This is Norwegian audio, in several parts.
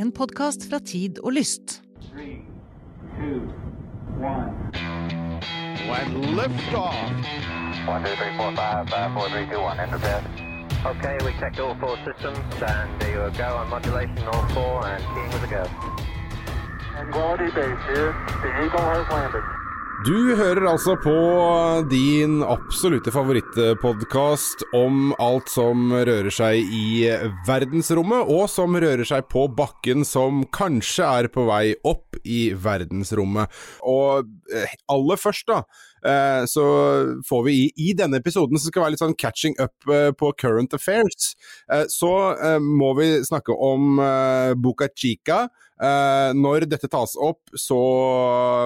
En podkast fra Tid og Lyst. Three, two, one. and liftoff. One, two, three, four, five, five, four, three, two, one. Enter bed. Okay, we checked all four systems, and there you go on modulation, all four, and keying with a go. Quality base here. The Eagle has landed. Du hører altså på din absolutte favorittpodkast om alt som rører seg i verdensrommet, og som rører seg på bakken, som kanskje er på vei opp i verdensrommet. Og eh, aller først, da, eh, så får vi i, denne episoden, som skal være litt sånn catching up eh, på current affairs, så må vi snakke om Boca Chica. Eh, når dette tas opp, så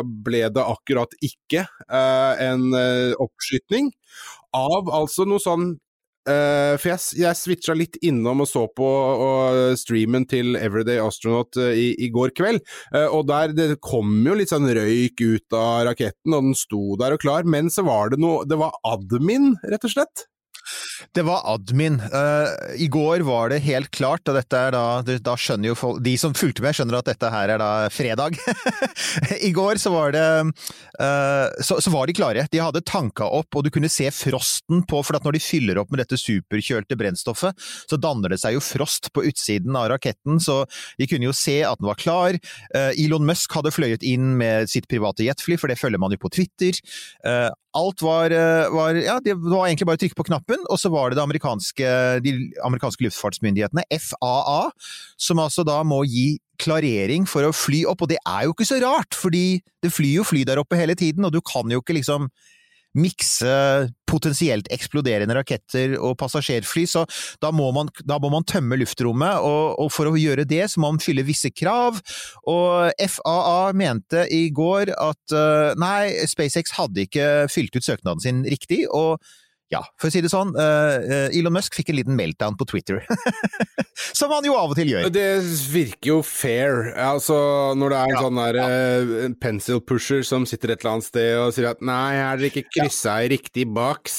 ble det akkurat ikke uh, en uh, oppskytning av altså noe sånn eh, For jeg, jeg switcha litt innom og så på streamen til Everyday Astronaut eh, i, i går kveld, eh, og der det kom jo litt sånn røyk ut av raketten, og den sto der og klar, men så var det noe Det var admin, rett og slett. Det var admin. Uh, I går var det helt klart, og dette er da Da skjønner jo folk De som fulgte med, skjønner at dette her er da fredag. I går så var det uh, så, så, var de klare. De hadde tanka opp, og du kunne se frosten på For når de fyller opp med dette superkjølte brennstoffet, så danner det seg jo frost på utsiden av raketten, så de kunne jo se at den var klar. Uh, Elon Musk hadde fløyet inn med sitt private jetfly, for det følger man jo på Twitter. Alt var, var Ja, det var egentlig bare å trykke på knappen og så var det, det amerikanske, de amerikanske luftfartsmyndighetene, FAA, som altså da må gi klarering for å fly opp, og det er jo ikke så rart, fordi det flyr jo fly der oppe hele tiden, og du kan jo ikke liksom mikse potensielt eksploderende raketter og passasjerfly, så da må man, da må man tømme luftrommet, og, og, for å gjøre det så må man fylle visse krav. Og FAA mente i går at nei, SpaceX hadde ikke fylt ut søknaden sin riktig, og ja, for å si det sånn, uh, Elon Musk fikk en liten meltdown på Twitter. Som han jo av og til gjør. Det virker jo fair. Altså, når det er en ja, sånn der ja. uh, pencil pusher som sitter et eller annet sted og sier at nei, er dere ikke kryssa ja. i riktig boks?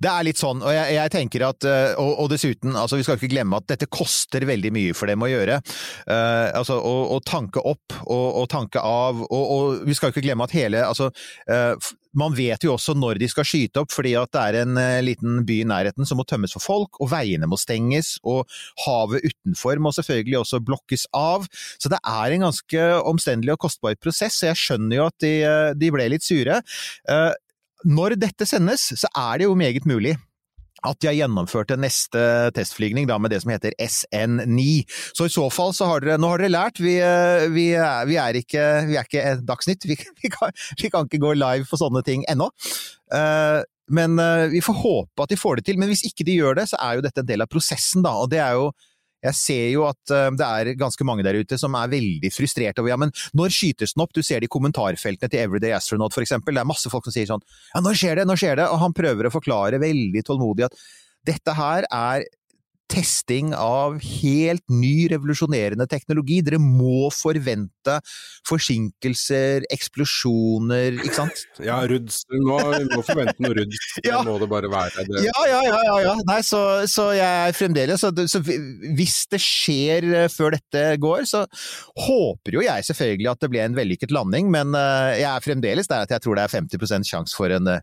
Det er litt sånn, og jeg, jeg tenker at og, og, dessuten, altså vi skal ikke glemme at dette koster veldig mye for dem å gjøre. Uh, altså å, å, tanke opp og, og tanke av, og, og, vi skal ikke glemme at hele altså uh, man vet jo også når de skal skyte opp, fordi at det er en liten by i nærheten som må tømmes for folk, og veiene må stenges, og havet utenfor må selvfølgelig også blokkes av. Så det er en ganske omstendelig og kostbar prosess, så jeg skjønner jo at de, de ble litt sure. Når dette sendes, så er det jo meget mulig at de har gjennomført en neste testflygning da, med det som heter SN9. Så i så fall så har dere Nå har dere lært, vi, vi, vi, er, ikke, vi er ikke Dagsnytt. Vi, kan, vi, kan, ikke gå live på sånne ting ennå. Uh, men uh, vi får håpe at de får det til. Men hvis ikke de gjør det, så er jo dette en del av prosessen, da. Og det er jo jeg ser jo at uh, det er ganske mange der ute som er veldig frustrert over ja, men når skytes den opp? Du ser det i kommentarfeltene til Everyday Astronaut for eksempel. Det er masse folk som sier sånn ja, når skjer det, når skjer det? Og han prøver å forklare veldig tålmodig at dette her er testing av helt ny, revolusjonerende teknologi. Dere må forvente forsinkelser, eksplosjoner, ikke sant? Ja, Ruds. Du må, må forvente noe Ruds. ja. Det må det bare være. Det. Ja, ja, ja. ja, ja. Nei, så, så, jeg fremdeles så, så, hvis det skjer eh, før dette går, så håper jo jeg selvfølgelig at det ble en vellykket landing, men uh, jeg er fremdeles der at jeg tror det er 50% sjanse for en uh,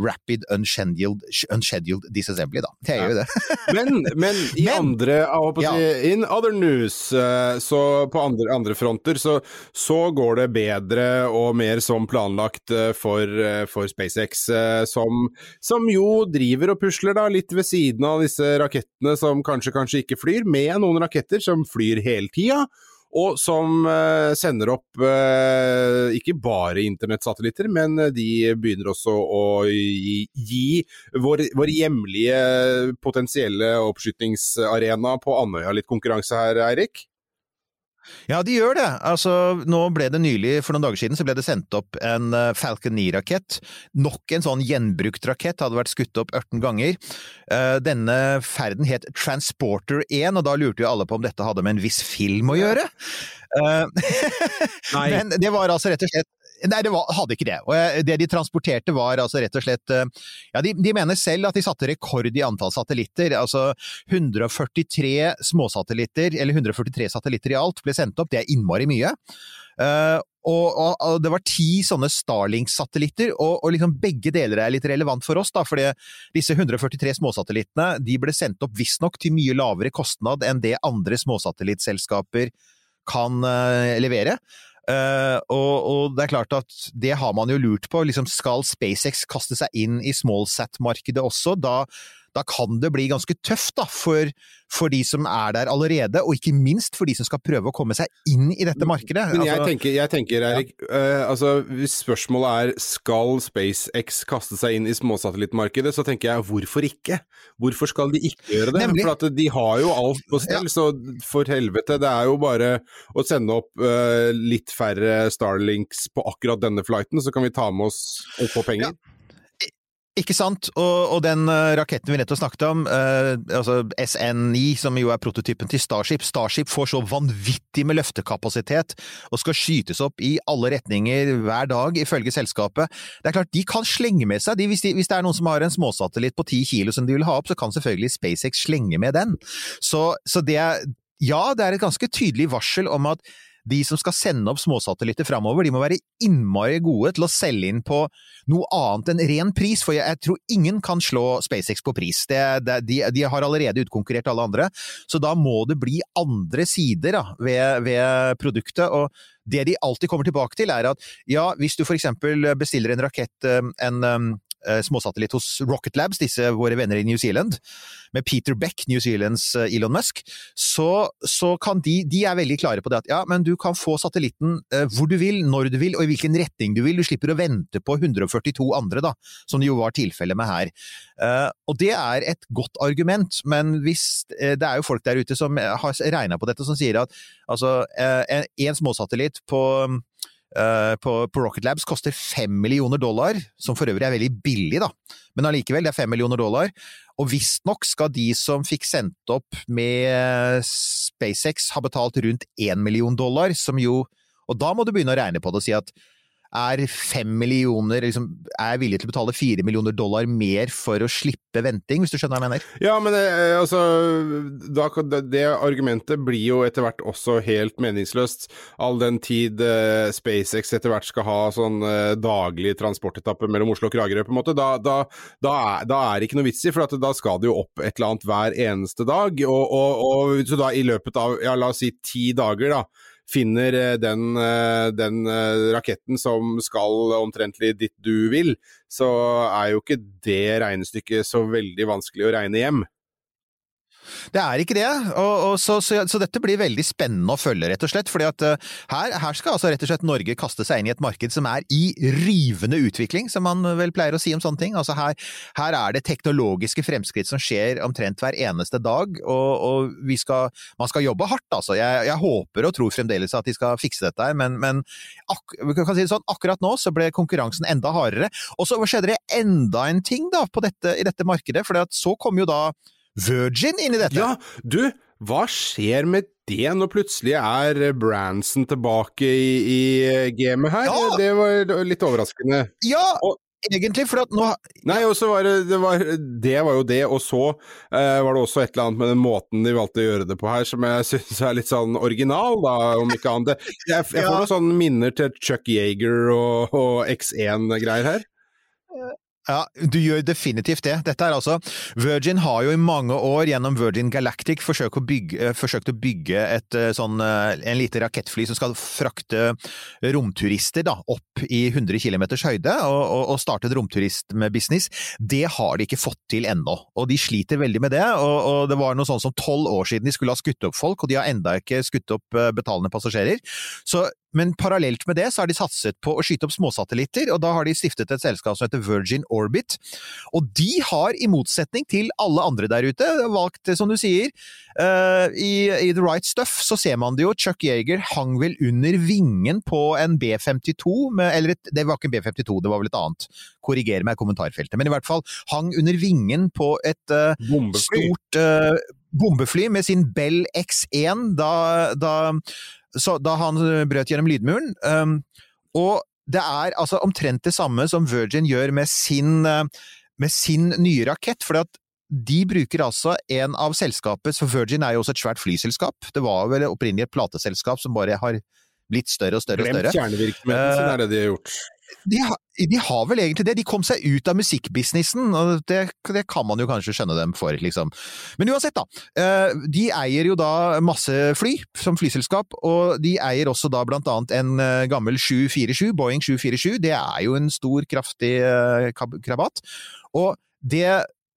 rapid unscheduled, unscheduled disassembly, da. Det er jo det. men, men, i men, andre ja. In other news, eh, så på andre, andre fronter, så, så, går det bedre og mer som planlagt eh, for, eh, for SpaceX, som, som, jo driver og pusler da litt ved siden av disse rakettene som kanskje, kanskje ikke flyr, med noen raketter som flyr hele tida og som eh, sender opp eh, ikke bare internettsatellitter, men eh, de begynner også å gi, gi vår, vår, hjemlige potensielle oppskytingsarena på Andøya litt konkurranse her, Eirik? Ja, de gjør det. Altså, nå ble det nylig, for noen dager siden, så ble det sendt opp en eh, Falcon 9-rakett. Nok en sånn gjenbrukt rakett, hadde vært skutt opp 18 ganger. Eh, denne ferden het Transporter 1, og da lurte jo alle på om dette hadde med en viss film å gjøre. Nei. Men det var altså rett og slett Nei, det var, hadde ikke det. Og det de transporterte var altså rett og slett eh, Ja, de, de mener selv at de satte rekord i antall satellitter. Altså 143 småsatellitter, eller 143 satellitter i alt, ble sendt opp. Det er innmari mye. Uh, og, og, og det var ti sånne Starlink-satellitter, og, og liksom begge deler er litt relevant for oss, da, fordi disse 143 småsatellittene de ble sendt opp visstnok til mye lavere kostnad enn det andre småsatellittselskaper kan uh, levere. Eh, og, og det er klart at det har man jo lurt på. Liksom, skal SpaceX kaste seg inn i smallsat-markedet også? Da, da kan det bli ganske tøft da, for, for de som er der allerede, og ikke minst for de som skal prøve å komme seg inn i dette markedet. Men jeg Altså- tenker, jeg tenker Erik, eh, altså, hvis spørsmålet er skal SpaceX kaste seg inn i småsatellittmarkedet, så tenker jeg hvorfor ikke? Hvorfor skal de ikke gjøre det? Nemlig. For at de har jo alt på stell, så for helvete, det er jo bare å sende opp uh, litt færre Starlinks på akkurat denne flighten, så kan vi ta med oss og få penger. Ikke sant? Og, og den eh, raketten vi nettopp snakket om, eh, altså SN9, som jo er prototypen til Starship Starship får så vanvittig med løftekapasitet og skal skytes opp i alle retninger hver dag, ifølge selskapet. Det er klart, de kan slenge med seg de, hvis, de, hvis det er noen som har en småsatellitt på ti kilo som de vil ha opp, så kan selvfølgelig SpaceX slenge med den. Så, så det er Ja, det er et ganske tydelig varsel om at de som skal sende opp småsatellitter framover, de må være innmari gode til å selge inn på noe annet enn ren pris, for jeg, tror ingen kan slå SpaceX på pris. Det, det, de, de har allerede utkonkurrert alle andre, så da må det bli andre sider da, ved, ved produktet. og det de alltid kommer tilbake til, er at ja, hvis du for eksempel bestiller en rakett, eh, en eh, småsatellitt hos Rocket Labs, disse våre venner i New Zealand, med Peter Beck, New Zealands eh, Elon Musk, så, så kan de De er veldig klare på det at ja, men du kan få satellitten eh, hvor du vil, når du vil, og i hvilken retning du vil. Du slipper å vente på 142 andre, da, som det jo var tilfellet med her. Eh, og det er et godt argument, men hvis eh, Det er jo folk der ute som har regna på dette, som sier at altså, eh, en småsatellitt på eh, på, på Rocket Labs koster fem millioner dollar, som for øvrig er veldig billig, da. Men allikevel, det er fem millioner dollar. Og visstnok skal de som fikk sendt opp med SpaceX ha betalt rundt én million dollar, som jo Og da må du begynne å regne på det og si at er fem millioner liksom, Er villig til å betale fire millioner dollar mer for å slippe venting, hvis du skjønner hva jeg mener? Ja, men det, altså da, det- argumentet blir jo etter hvert også helt meningsløst, all den tid eh, SpaceX etter hvert skal ha sånn eh, daglig transportetappe mellom Oslo og Kragerø, på en måte. Da, da, da, er, da er det ikke noe vits i, for da skal det jo opp et eller annet hver eneste dag. Og, og, og så da i løpet av, ja, la oss si ti dager, da finner eh, den, eh, den eh, raketten som skal omtrentlig dit du vil, så er jo ikke det regnestykket så veldig vanskelig å regne hjem. Det er ikke det, og, og så, så, så dette blir veldig spennende å følge, rett og slett. fordi at uh, her, her skal altså rett og slett Norge kaste seg inn i et marked som er i rivende utvikling, som man vel pleier å si om sånne ting. Altså her, her er det teknologiske fremskritt som skjer omtrent hver eneste dag, og, og vi skal, man skal jobbe hardt, altså. Jeg, jeg håper og tror fremdeles at de skal fikse dette her, men, men ak si sånn, akkurat nå så ble konkurransen enda hardere. Og så skjedde det enda en ting da dette, i dette markedet, for så kom jo da Virgin inn i dette. Ja, du, hva skjer med det når plutselig er Branson tilbake i, i gamet her? Ja! Det var litt overraskende. Ja, Og- egentlig, for at nå Nei, og så var det, det var, det var jo det, og så eh, var det også et eller annet med den måten de valgte å gjøre det på her, som jeg syns er litt sånn original, da, om ikke annet. Jeg, jeg får Ja. noen sånne minner til Chuck Yeager og, og X1-greier her. Ja, du gjør definitivt det. Dette er altså Virgin har jo i mange år gjennom Virgin Galactic forsøkt å bygge, eh, forsøkt å bygge et eh, sånn eh, en lite rakettfly som skal frakte romturister da, opp i 100 km høyde, og, og, og starte et romturistbusiness. Det har de ikke fått til ennå, og de sliter veldig med det. Og, og det var noe sånn som tolv år siden de skulle ha skutt opp folk, og de har enda ikke skutt opp betalende passasjerer. Så men parallelt med det så har de satset på å skyte opp småsatellitter, og da har de stiftet et selskap som heter Virgin Orbit. Og de har, i motsetning til alle andre der ute, valgt, som du sier, uh, i, i The Right Stuff så ser man det jo, Chuck Yeager hang vel under vingen på en B-52, med, eller et, det var ikke en B-52, det var vel et annet. Korriger meg i kommentarfeltet. Men i hvert fall hang under vingen på et uh, stort eh, bombefly med sin Bell X1 da, da, så, da han brøt gjennom lydmuren. Um, og det er altså omtrent det samme som Virgin gjør med sin, eh, med sin nye rakett. for at de bruker altså en av selskapets for Virgin er jo også et svært flyselskap. Det var vel opprinnelig et plateselskap som bare har blitt større og større og Glemt større. kjernevirksomheten sin, er det de har gjort. De, de har vel egentlig det. De kom seg ut av musikkbusinessen, og det, det kan man jo kanskje skjønne dem for, liksom. Men uansett, da. eh, De eier jo da masse fly som flyselskap, og de eier også da blant annet en eh, gammel 747, Boeing 747. Det er jo en stor, kraftig eh, krabat. Og det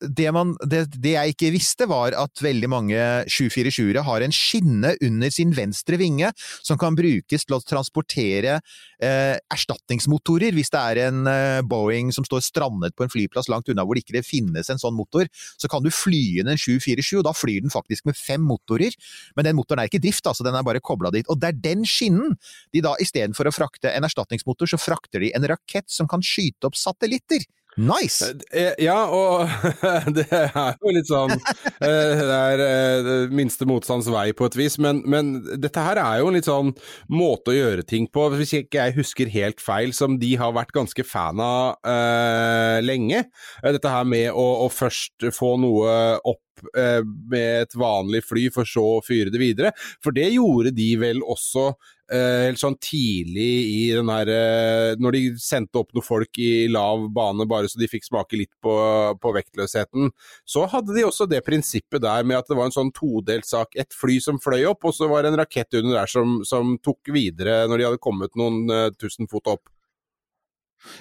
det, man, det, det jeg ikke visste, var at veldig mange 747-ere har en skinne under sin venstre vinge som kan brukes til å transportere eh, erstatningsmotorer. Hvis det er en eh, Boeing som står strandet på en flyplass langt unna hvor det ikke finnes en sånn motor, så kan du fly inn en 747, og da flyr den faktisk med fem motorer. Men den motoren er ikke i drift, altså, den er bare kobla dit. Og det er den skinnen de da istedenfor å frakte en erstatningsmotor, så frakter de en rakett som kan skyte opp satellitter. Nice! Eh, Ja, og det er jo litt sånn eh, Det er eh, minste motstands vei på et vis, men, men dette her er jo en litt sånn måte å gjøre ting på, hvis ikke jeg husker helt feil, som de har vært ganske fan av uh, lenge. Eh, Dette her med å, å først få noe opp eh, med et vanlig fly, for så å fyre det videre. For det gjorde de vel også eh, helt sånn tidlig i den her eh, Når de sendte opp noen folk i lav bane bare så de fikk smake litt på, på vektløsheten, så hadde de også det prinsippet der med at det var en sånn todelt sak. Et fly som fløy opp, og så var det en rakett under der som, som tok videre når de hadde kommet noen eh, tusen fot opp.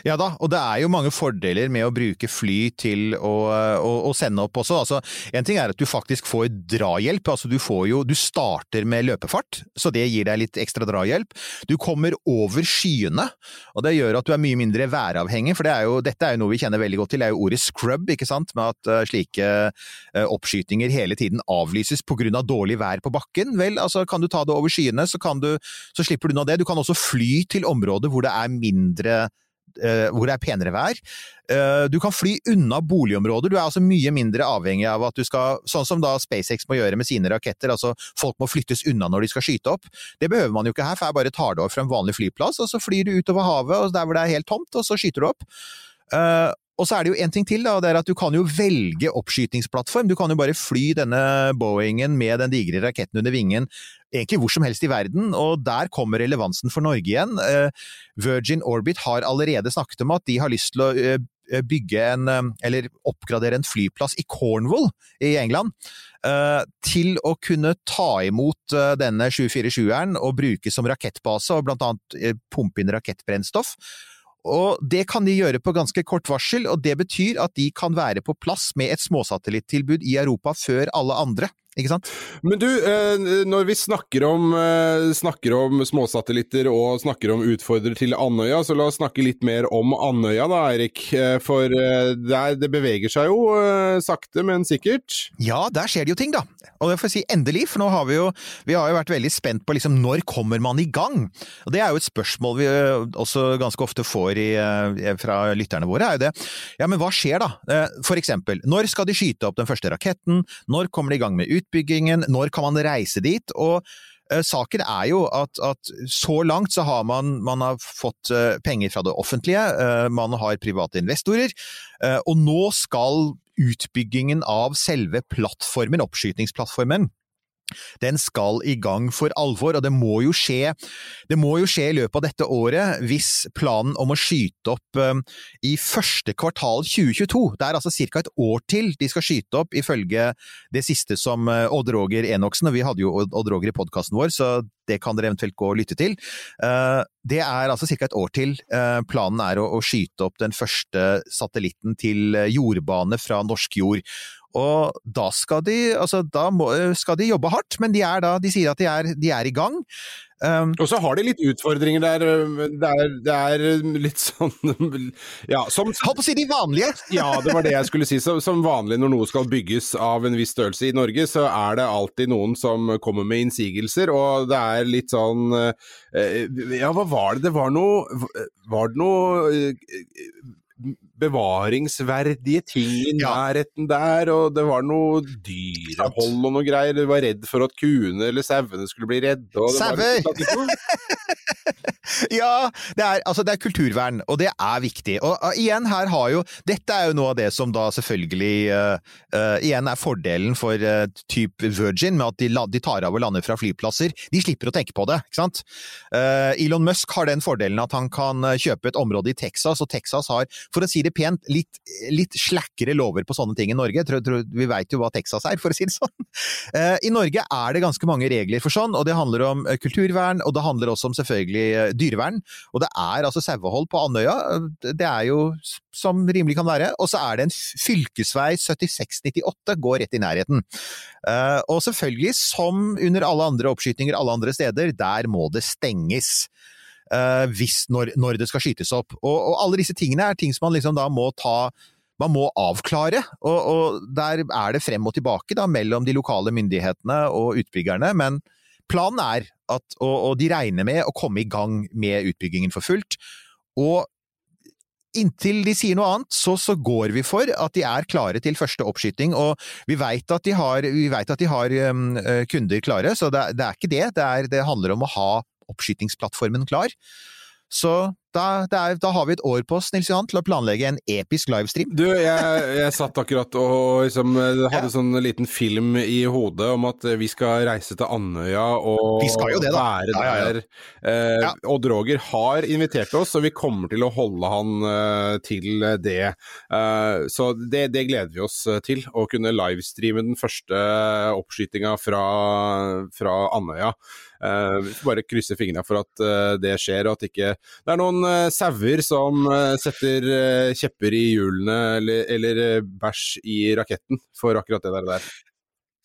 Ja da, og det er jo mange fordeler med å bruke fly til å, å, å sende opp også. Altså, en ting er at du faktisk får drahjelp, altså du får jo Du starter med løpefart, så det gir deg litt ekstra drahjelp. Du kommer over skyene, og det gjør at du er mye mindre væravhengig, for det er jo, dette er jo noe vi kjenner veldig godt til, det er jo ordet scrub, ikke sant, med at eh, slike eh, oppskytinger hele tiden avlyses på grunn av dårlig vær på bakken. Vel, altså kan du ta det over skyene, så, du, så slipper du unna det. Du kan også fly til områder hvor det er mindre hvor det er penere vær. Eh, du kan fly unna boligområder, du er altså mye mindre avhengig av at du skal, sånn som da SpaceX må gjøre med sine raketter, altså folk må flyttes unna når de skal skyte opp. Det behøver man jo ikke her, for jeg bare tar det over fra en vanlig flyplass, og så flyr du utover havet, og der hvor det er helt tomt, og så skyter du opp. Eh, og så er det jo en ting til, da, det er at du kan jo velge oppskytingsplattform. Du kan jo bare fly denne Boeingen med den digre raketten under vingen egentlig hvor som helst i verden, og der kommer relevansen for Norge igjen. Eh, Virgin Orbit har allerede snakket om at de har lyst til å eh, bygge en, eh, eller oppgradere en flyplass i Cornwall i England, eh, til å kunne ta imot eh, denne 747-eren og bruke som rakettbase, og blant annet eh, pumpe inn rakettbrennstoff. Og det kan de gjøre på ganske kort varsel, og det betyr at de kan være på plass med et småsatellittilbud i Europa før alle andre. Ikke sant? Men du, eh, når vi snakker om, eh, snakker om småsatellitter og snakker om utfordrere til Andøya, så la oss snakke litt mer om Andøya da, Eirik. Eh, For der, det beveger seg jo sakte, men sikkert. Ja, der skjer det jo ting, da. Og det får jeg si endelig, for nå har vi jo, vi har jo vært veldig spent på liksom når kommer man i gang? Og det er jo et spørsmål vi også ganske ofte får i, fra lytterne våre, er jo det. Ja, men hva skjer da? For eksempel, når skal de skyte opp den første raketten? Når kommer de i gang med utbyggingen? Når kan man reise dit? Og eh, Saken er jo at, at så langt så har man, man har fått eh, penger fra det offentlige, eh, man har private investorer, og nå skal utbyggingen av selve plattformen, oppskytingsplattformen, den skal i gang for alvor, og det må jo skje det må jo skje i løpet av dette året hvis planen om å skyte opp um, i første kvartal 2022 Det er altså ca. et år til de skal skyte opp, ifølge det siste som eh, Odd Roger Enoksen, og vi hadde jo Odd Roger i podkasten vår, så det kan dere eventuelt gå og lytte til. Uh, Det er altså ca. et år til Uh, planen er å, å skyte opp den første satellitten til jordbane fra norsk jord. Og da skal de, altså da må, skal de jobbe hardt, men de, er da, de sier at de er, de er i gang. Um, Og så har de litt utfordringer der. eh, Det er, det er litt sånn Ja, som Hold på å si de vanlige! Ja, det var det jeg skulle si. Som, som vanlig når noe skal bygges av en viss størrelse i Norge, så er det alltid noen som kommer med innsigelser, og det er litt sånn eh, Ja, hva var det? Det var noe Var det noe eh, bevaringsverdige ting i nærheten der, og det var noe dyrehold og noe greier. Du var redd for at kuene eller sauene skulle bli redde. Sauer! Ja, det er, altså det er kulturvern, og det er viktig. Og uh, igjen, her har jo Dette er jo noe av det som da selvfølgelig uh, uh, Igjen er fordelen for uh, type Virgin, med at de, de, tar av og lander fra flyplasser. De slipper å tenke på det, ikke sant? Elon Musk har den fordelen at han kan kjøpe et område i Texas, og Texas har, for å si det pent, litt, litt slakkere lover på sånne ting i Norge. Tror, tror, vi veit jo hva Texas er, for å si det sånn. I Norge er det ganske mange regler for sånn, og det handler om kulturvern, og det handler også om selvfølgelig dyrevern. Og det er altså sauehold på Andøya. Det er jo som rimelig kan være. Og så er det en fylkesvei 7698 går rett i nærheten. Uh, og selvfølgelig, som under alle andre oppskytinger alle andre steder, der må det stenges. Uh, hvis, når, når, det skal skytes opp. Og, og, alle disse tingene er ting som man liksom da må ta man må avklare, og, og der er det frem og tilbake da, mellom de lokale myndighetene og utbyggerne, men planen er at, og, og, de regner med å komme i gang med utbyggingen for fullt. Og inntil de sier noe annet, så, så går vi for at de er klare til første oppskyting. Og vi veit at de har, at de har um, kunder klare, så det, det, er ikke det. Det, er, det handler om å ha oppskytingsplattformen klar. Så da, er, da, har vi et år på oss Nils Johan, til å planlegge en episk livestream. Du, jeg, jeg satt akkurat og liksom, hadde ja. sånn liten film i hodet om at vi skal reise til Andøya og det, være ja, ja, der. Eh, Odd Roger har invitert oss, og vi kommer til å holde han eh, til det. Eh, så det, det, gleder vi oss til, å kunne livestreame den første oppskytinga fra, fra Andøya. Uh, bare krysse fingrene for at uh, det skjer, og at ikke det er noen uh, sauer som setter kjepper i hjulene eller, eller bæsj i raketten for akkurat det der.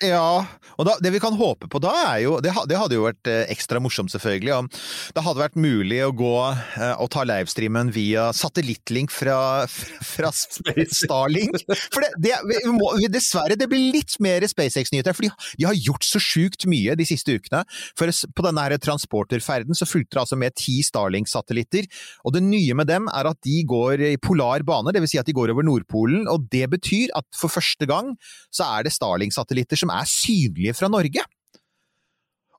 Ja, og da, det vi kan håpe på da, er jo Det, det hadde jo vært eh, ekstra morsomt, selvfølgelig, om det hadde vært mulig å gå eh, og ta livestreamen via satellittlink fra, fra Starlink. For det, det vi må, dessverre, det blir litt mer SpaceX-nyheter, for de, de, har gjort så sjukt mye de siste ukene. For på denne her transporterferden så fulgte det altså med ti Starlink-satellitter, og det nye med dem er at de går i polar bane, dvs. Si at de går over Nordpolen, og det betyr at for første gang så er det Starlink-satellitter som er synlige fra Norge.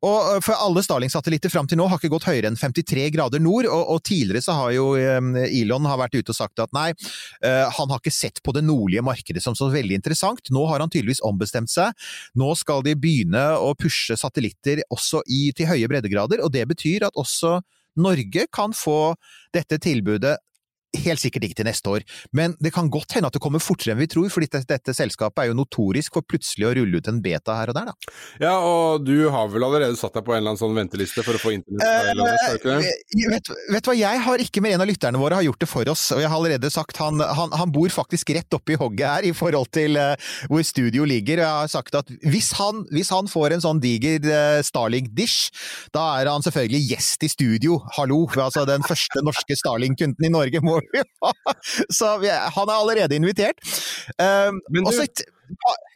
Og for alle Starling-satellitter fram til nå har ikke gått høyere enn 53 grader nord, og, og, tidligere så har jo Elon har vært ute og sagt at nei, han har ikke sett på det nordlige markedet som så veldig interessant. Nå har han tydeligvis ombestemt seg. Nå skal de begynne å pushe satellitter også i, til høye breddegrader, og det betyr at også Norge kan få dette tilbudet Helt sikkert ikke til neste år, men det kan godt hende at det kommer fortere enn vi tror, fordi dette, dette, selskapet er jo notorisk for plutselig å rulle ut en beta her og der, da. Ja, og du har vel allerede satt deg på en eller annen sånn venteliste for å få internett? Eh, vet, vet, hva, jeg har ikke med en av lytterne våre har gjort det for oss, og jeg har allerede sagt han, han, han bor faktisk rett oppe i hogget her i forhold til uh, hvor studio ligger, og jeg har sagt at hvis han, hvis han får en sånn diger uh, Starlink-dish, da er han selvfølgelig gjest i studio, hallo, altså den første norske Starlink-kunden i Norge må Så vi, han er allerede invitert. Uh, Men du, også,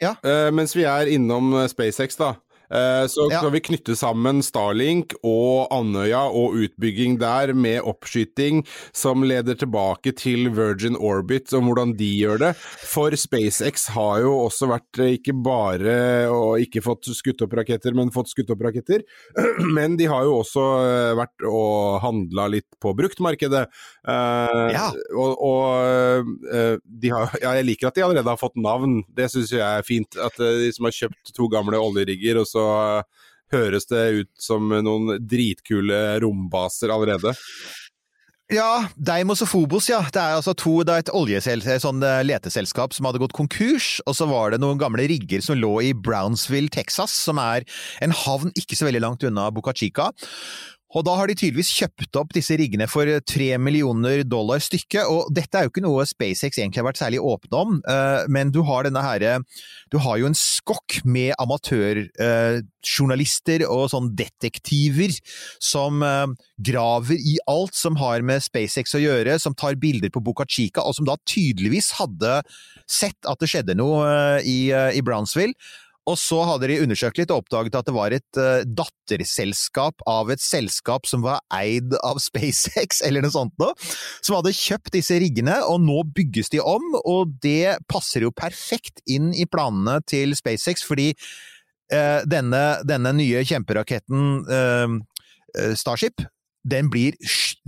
ja. uh, mens vi er innom eh, SpaceX, da. Eh, så skal ja. vi knytte sammen Starlink og Andøya og utbygging der med oppskyting som leder tilbake til Virgin Orbit og hvordan de gjør det. For SpaceX har jo også vært eh, ikke bare og ikke fått skutt opp raketter, men fått skutt opp raketter. Men de har jo også eh, vært og handla litt på bruktmarkedet. Ja. Og, og de har, ja, jeg liker at de allerede har fått navn, det syns jeg er fint. At de som har kjøpt to gamle oljerigger og så så høres det ut som noen dritkule rombaser allerede. Ja, Deimos og Phobos, ja. Det er altså to, det er et oljesel, sånn eh, leteselskap som hadde gått konkurs, og så var det noen gamle rigger som lå i Brownsville, Texas, som er en havn ikke så veldig langt unna Boca Chica. Og da har de tydeligvis kjøpt opp disse riggene for tre millioner dollar stykket, og dette er jo ikke noe SpaceX egentlig har vært særlig åpne om, eh, men du har denne herre Du har jo en skokk med amatørjournalister og sånn detektiver som eh, graver i alt som har med SpaceX å gjøre, som tar bilder på Boca Chica, og som da tydeligvis hadde sett at det skjedde noe eh, i, i Brownsville. Og så hadde de undersøkt litt og oppdaget at det var et uh, datterselskap av et selskap som var eid av SpaceX, eller noe sånt noe, som hadde kjøpt disse riggene, og nå bygges de om, og det passer jo perfekt inn i planene til SpaceX, fordi uh, denne, denne, nye kjemperaketten uh, Starship den blir,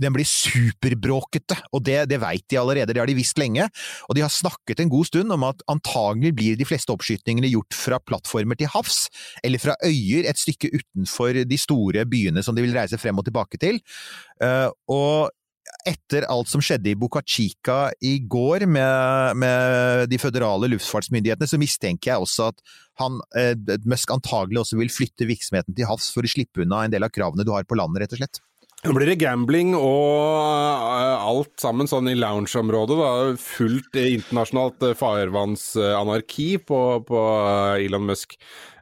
den blir superbråkete, og det, det veit de allerede, det har de visst lenge. Og de har snakket en god stund om at antagelig blir de fleste oppskytningene gjort fra plattformer til havs, eller fra øyer et stykke utenfor de store byene som de vil reise frem og tilbake til. Eh, og etter alt som skjedde i Buca Chica i går med, med de føderale luftfartsmyndighetene, så mistenker jeg også at han, eh, Musk antagelig også vil flytte virksomheten til havs for å slippe unna en del av kravene du har på landet, rett og slett. Nå blir det gambling og eh, alt sammen sånn i loungeområdet. da, Fullt internasjonalt eh, farvannsanarki på, på Elon Musk.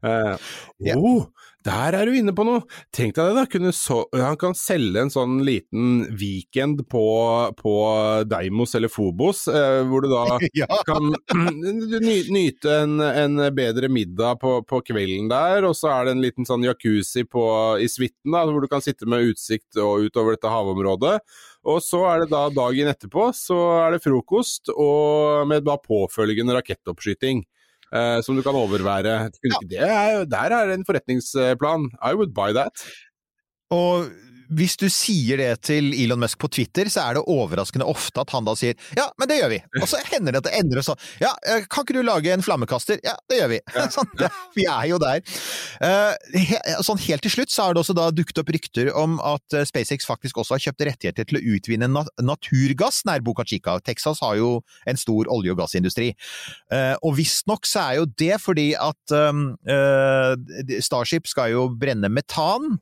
Uh, yeah. oh, der er du inne på noe! Tenk deg det, da. Så, han kan selge en sånn liten weekend på, på Deimos eller Fobos, eh, hvor du da Ja. kan ny, nyte en, en bedre middag på, på kvelden der, og så er det en liten sånn jacuzzi på, i suiten, da, hvor du kan sitte med utsikt og utover dette havområdet. Og så er det da dagen etterpå, så er det frokost, og med da påfølgende rakettoppskyting. Eh, som du kan overvære. Det er, der er en forretningsplan. I would buy that. Og hvis du sier det til Elon Musk på Twitter, så er det overraskende ofte at han da sier ja, men det gjør vi. Og så hender det at det endrer sånn ja, eh, kan ikke du lage en flammekaster? Ja, det gjør vi. Sånn, det, vi er jo der. Eh, sånn helt til slutt så har det også da dukket opp rykter om at eh, SpaceX faktisk også har kjøpt rettigheter til å utvinne naturgass nær Boca Chica. Texas har jo en stor olje- og gassindustri. Eh, og visstnok så er jo det fordi at eh, Starship skal jo brenne metan,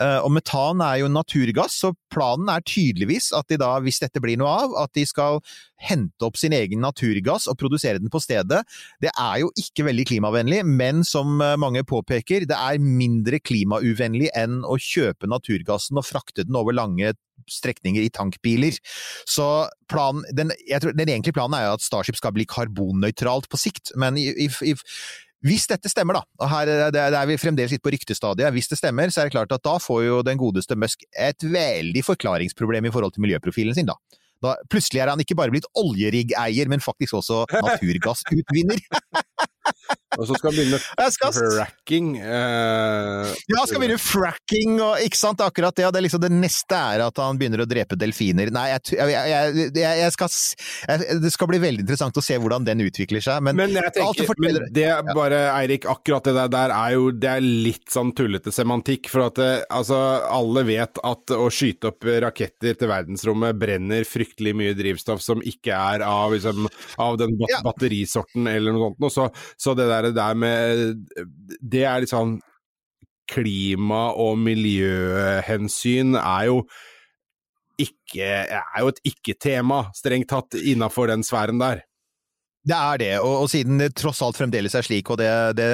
eh, og metan er jo naturgass, så planen er tydeligvis at de da, hvis dette blir noe av, at de skal hente opp sin egen naturgass og produsere den på stedet. Det er jo ikke veldig klimavennlig, men som eh, mange påpeker, det er mindre klimauvennlig enn å kjøpe naturgassen og frakte den over lange strekninger i tankbiler. Så planen, den, den egentlige planen er jo at Starship skal bli karbonnøytralt på sikt, men i, i, i hvis dette stemmer, da, og her er vi fremdeles litt på ryktestadiet, hvis det stemmer, så er det klart at da får jo den godeste Musk et veldig forklaringsproblem i forhold til miljøprofilen sin, da. Da, plutselig er han ikke bare blitt oljerigg-eier, men faktisk også naturgassutvinner. Og så skal han begynne med skal, fracking. Eh, ja, skal begynne fracking og ikke sant, akkurat det. Det, liksom, det neste er at han begynner å drepe delfiner. Nei, jeg, jeg, jeg, skal Det skal bli veldig interessant å se hvordan den utvikler seg, men, Men jeg tenker, men det er bare, Eirik, akkurat det der, der er jo det er litt sånn tullete semantikk. For at det, altså, alle vet at å skyte opp raketter til verdensrommet brenner fryktelig mye drivstoff som ikke er av, liksom, av den batterisorten eller noe sånt. Og Så, så det der, der med Det er litt sånn Klima- og miljøhensyn er jo ikke, er jo et ikke-tema, strengt tatt, innafor den sfæren der. Det er det, og, og siden det tross alt fremdeles er slik, og det, det,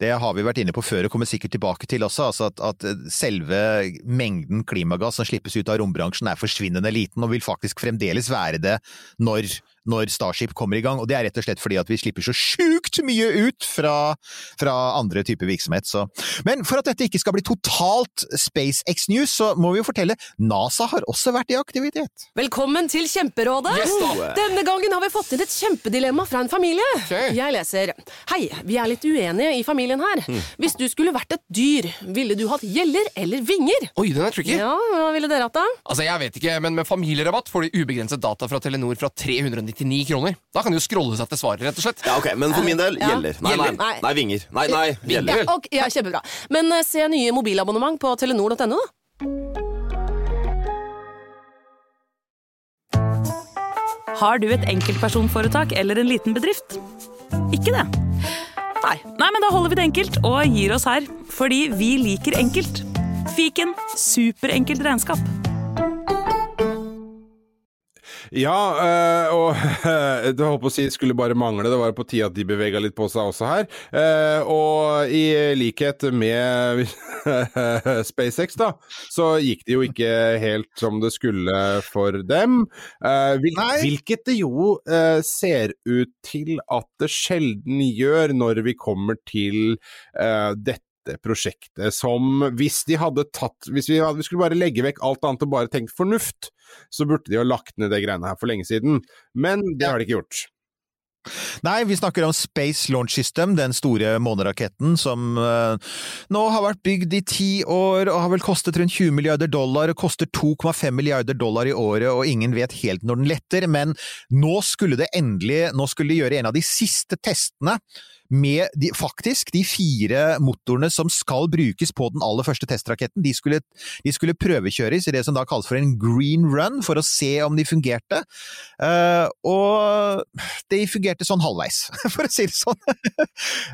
det har vi vært inne på før og kommer sikkert tilbake til også, altså at, at selve mengden klimagass som slippes ut av rombransjen er forsvinnende liten, og vil faktisk fremdeles være det når, når Starship kommer i gang. Og det er rett og slett fordi at vi slipper så sjukt mye ut fra, fra andre typer virksomhet. Så. Men for at dette ikke skal bli totalt SpaceX News, så må vi jo fortelle NASA har også vært i aktivitet. Velkommen til Kjemperådet! Denne gangen har vi fått inn et kjempedilemma fra en familie. Jeg leser Hei, vi er litt uenige i familien her. Hvis du skulle vært et dyr, ville du hatt gjeller eller vinger? Oi, den er tricky. Ja, hva ville dere hatt da? Altså, jeg vet ikke, men Med familierabatt får de ubegrenset data fra Telenor fra 399 kroner. Da kan de jo scrolle seg til svaret, rett og slett. Ja, ok, Men for min del Ja. gjeller. Nei, nei, Nei. nei, vinger. Nei, nei, gjelder. Ja, ok, ja, kjempebra. Men uh, se nye mobilabonnement på telenor.no, da. Har du et enkeltpersonforetak eller en liten bedrift? Ikke det? Nei. Nei, men da holder vi det enkelt og gir oss her. Fordi vi liker enkelt. Fiken superenkelt regnskap. Ja, øh, og det holdt på å si skulle bare mangle, det var på tide at de bevega litt på seg også her. Eh, og i likhet med SpaceX, da, så gikk det jo ikke helt som det skulle for dem. Eh, hvil, Nei. hvilket det jo eh, ser ut til at det sjelden gjør når vi kommer til eh, dette prosjektet som hvis de hadde tatt Hvis vi, hadde, vi skulle bare legge vekk alt annet og bare tenkt fornuft, så burde de ha lagt ned det greiene her for lenge siden. Men det har de ikke gjort. Nei, vi snakker om Space Launch System, den store måneraketten som uh, nå har vært bygd i ti år og har vel kostet rundt 20 milliarder dollar, og koster 2,5 milliarder dollar i året, og ingen vet helt når den letter, men nå skulle det endelig, nå skulle de gjøre en av de siste testene med de, faktisk de fire motorene som skal brukes på den aller første testraketten. De skulle, de skulle prøvekjøres i det som da kalles for en green run, for å se om de fungerte. Uh, og de fungerte sånn halvveis, for å si det sånn.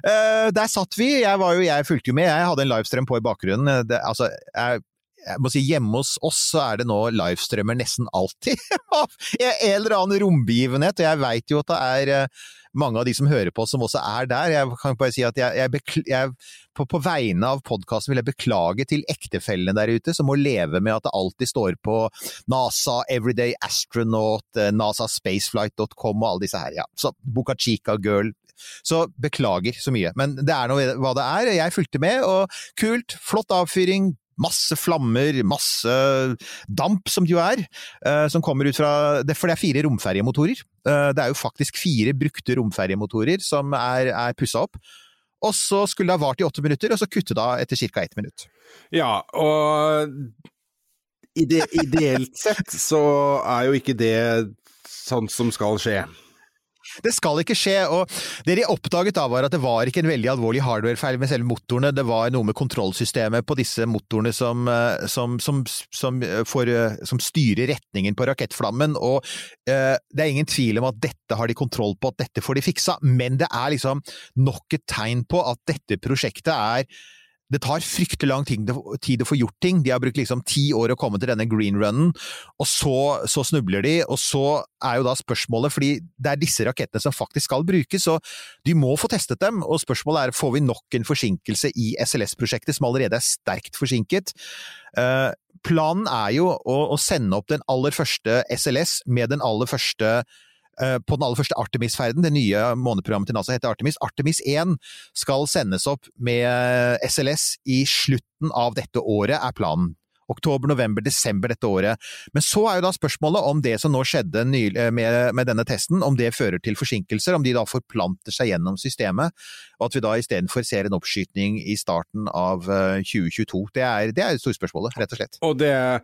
uh, der satt vi, jeg var jo, jeg fulgte jo med, jeg hadde en livestream på i bakgrunnen. Det, altså, jeg jeg må si hjemme hos oss så er det nå livestreamer nesten alltid av en eller annen rombegivenhet, og jeg veit jo at det er eh, mange av de som hører på som også er der. Jeg kan bare si at jeg, jeg, jeg på, på, vegne av podkasten vil jeg beklage til ektefellene der ute som må leve med at det alltid står på NASA, Everyday Astronaut, eh, nasaspaceflight.com og alle disse her. Ja. Så Boca Chica Girl, så beklager så mye, men det er nå hva det er. Jeg fulgte med, og kult, flott avfyring, masse flammer, masse damp, som det jo er, uh, som kommer ut fra For det er fire romferjemotorer. Uh, det er jo faktisk fire brukte romferjemotorer som er, er pussa opp. Og så skulle det ha vart i åtte minutter, og så kutte det da etter ca. ett minutt. Ja, og ide ideelt sett så er jo ikke det sånn som skal skje. Det skal ikke skje, og det de oppdaget da var at det var ikke en veldig alvorlig hardware-feil med selve motorene, det var noe med kontrollsystemet på disse motorene som, eh, som, som, som, for, eh, som styrer retningen på rakettflammen, og eh, det er ingen tvil om at dette har de kontroll på, at dette får de fiksa, men det er liksom nok et tegn på at dette prosjektet er det tar fryktelig lang tid å få gjort ting. De har brukt liksom ti år å komme til denne green runnen, og så, så, snubler de. Og så er jo da spørsmålet, fordi det er disse rakettene som faktisk skal brukes, så de må få testet dem. Og spørsmålet er får vi nok en forsinkelse i SLS-prosjektet, som allerede er sterkt forsinket. Uh, planen er jo å, sende opp den aller første SLS med den aller første Eh, på den aller første Artemis-ferden, det nye måneprogrammet til NASA heter Artemis. Artemis 1 skal sendes opp med SLS i slutten av dette året, er planen. Oktober, november, desember dette året. Men så er jo da spørsmålet om det som nå skjedde eh, med, med, denne testen, om det fører til forsinkelser, om de da forplanter seg gjennom systemet, og at vi da istedenfor ser en oppskytning i starten av 2022. Eh, det er, det er storspørsmålet, rett og slett. Og det er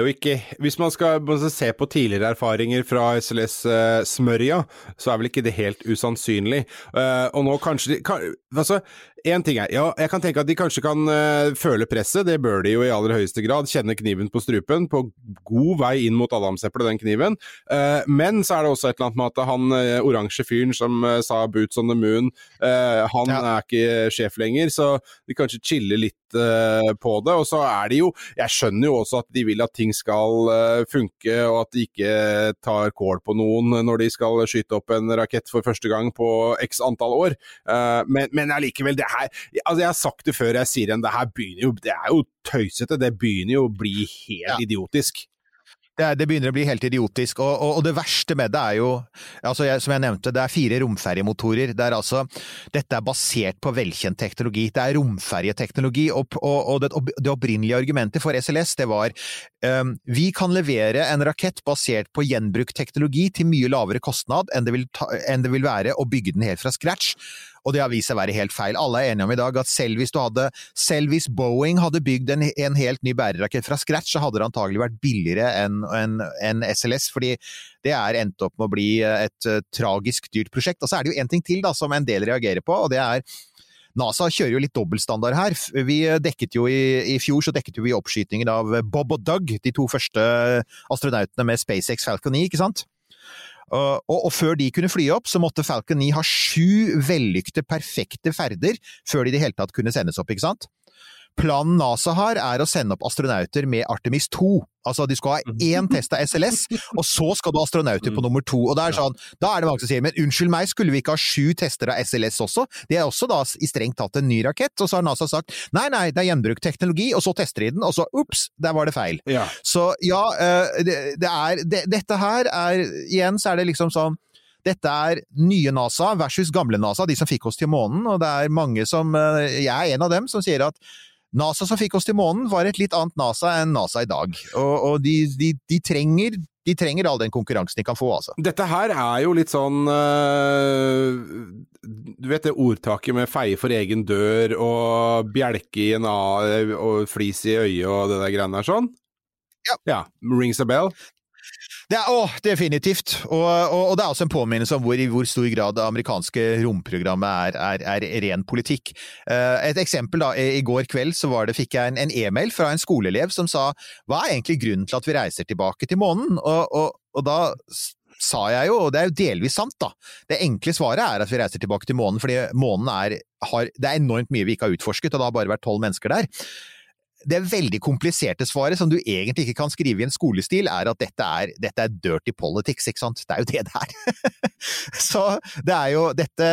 jo ikke Hvis man skal se på tidligere erfaringer fra SLS uh, eh, så er vel ikke det helt usannsynlig. Uh, og nå kanskje de, kan, altså, Én ting er, ja, jeg kan tenke at de kanskje kan uh, føle presset, det bør de jo i aller høyeste grad. Kjenne kniven på strupen, på god vei inn mot adamseplet, den kniven. Uh, men så er det også et eller annet med at han uh, oransje fyren som sa 'boots on the moon', han ja. er ikke sjef lenger, så de kanskje chiller litt på det. Og så er de jo Jeg skjønner jo også at de vil at ting skal funke, og at de ikke tar kål på noen når de skal skyte opp en rakett for første gang på x antall år, men, men allikevel, det her altså Jeg har sagt det før, jeg sier igjen, det her begynner jo Det er jo tøysete. Det begynner jo å bli helt ja. idiotisk. Det, det, begynner å bli helt idiotisk, og, og, og det verste med det er jo altså jeg, Som jeg nevnte, det er fire romferjemotorer. Det er altså, dette er basert på velkjent teknologi. Det er romferjeteknologi, og, og det, det, opprinnelige argumentet for SLS det var um, vi kan levere en rakett basert på gjenbrukt teknologi til mye lavere kostnad enn det vil, ta, enn det vil være å bygge den helt fra scratch og det har vist seg å være helt feil. Alle er enige om i dag at selv hvis, hadde, selv hvis Boeing hadde bygd en, en, helt ny bærerakett fra scratch, så hadde det antagelig vært billigere enn en, en SLS, fordi det er endt opp med å bli et uh, tragisk dyrt prosjekt. Og så er det jo én ting til da, som en del reagerer på, og det er NASA kjører jo litt dobbeltstandard her. Vi dekket jo i, i fjor så dekket vi oppskytingen av Bob og Doug, de to første astronautene med SpaceX Falcon 9, ikke sant? Og, før de kunne fly opp, så måtte Falcon 9 ha sju vellykte, perfekte ferder før de i det hele tatt kunne sendes opp, ikke sant? Planen NASA har, er å sende opp astronauter med Artemis 2. Altså, de skal ha mhm. én test av SLS, og så skal du ha astronauter på mm. nummer to. Og det er sånn, Da er det mange som sier men unnskyld meg, skulle vi ikke ha sju tester av SLS også? Det er også da i strengt tatt en ny rakett. Og så har NASA sagt nei, nei, det er gjenbrukt teknologi, og så tester de den, og så ups, der var det feil. Ja. Så ja, eh, det, det er det, Dette her er Igjen så er det liksom sånn dette er nye NASA versus gamle NASA, de som fikk oss til månen, og det er mange som eh, Jeg er en av dem som sier at NASA som fikk oss til månen, var et litt annet NASA enn NASA i dag. Og, og de, de, de, trenger, de trenger all den konkurransen de kan få, altså. Dette her er jo litt sånn øh, Du vet det ordtaket med feie for egen dør og bjelke i en A og flis i øyet og det der greiene der sånn? Ja. ja. Rings a bell? Er, å, definitivt. Og, og, og, det er også en påminnelse om hvor, i hvor stor grad det amerikanske romprogrammet er, er, er ren politikk. Uh, et eksempel da, I går kveld så det, fikk jeg en e-mail fra en skoleelev som sa hva er egentlig grunnen til at vi reiser tilbake til månen? Og, og da sa jeg jo, og det er jo delvis sant, da. Det enkle svaret er at vi reiser tilbake til månen, fordi månen er, har, det er enormt mye vi ikke har utforsket, og det har bare vært tolv mennesker der det veldig kompliserte svaret, som du egentlig ikke kan skrive i en skolestil, er at dette er, dette er dirty politics, ikke sant? Det er jo det det er. Så det er jo dette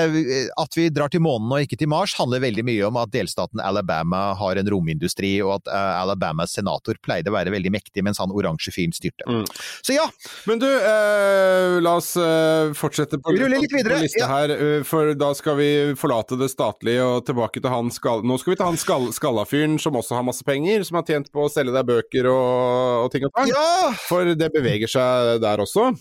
At vi drar til månen og ikke til Mars, handler veldig mye om at delstaten Alabama har en romindustri, og at uh, Alabamas senator pleide å være veldig mektig mens han oransje fyren styrte. Mm. Så ja. Men du, uh, la oss uh, fortsette på, på, på lista ja. her, for da skal vi forlate det statlige og tilbake til han skall... Nå skal vi til han skalla fyren som også har masse penger penger, som har tjent på å selge deg bøker og, og ting og tang. Ja! For det beveger seg der også.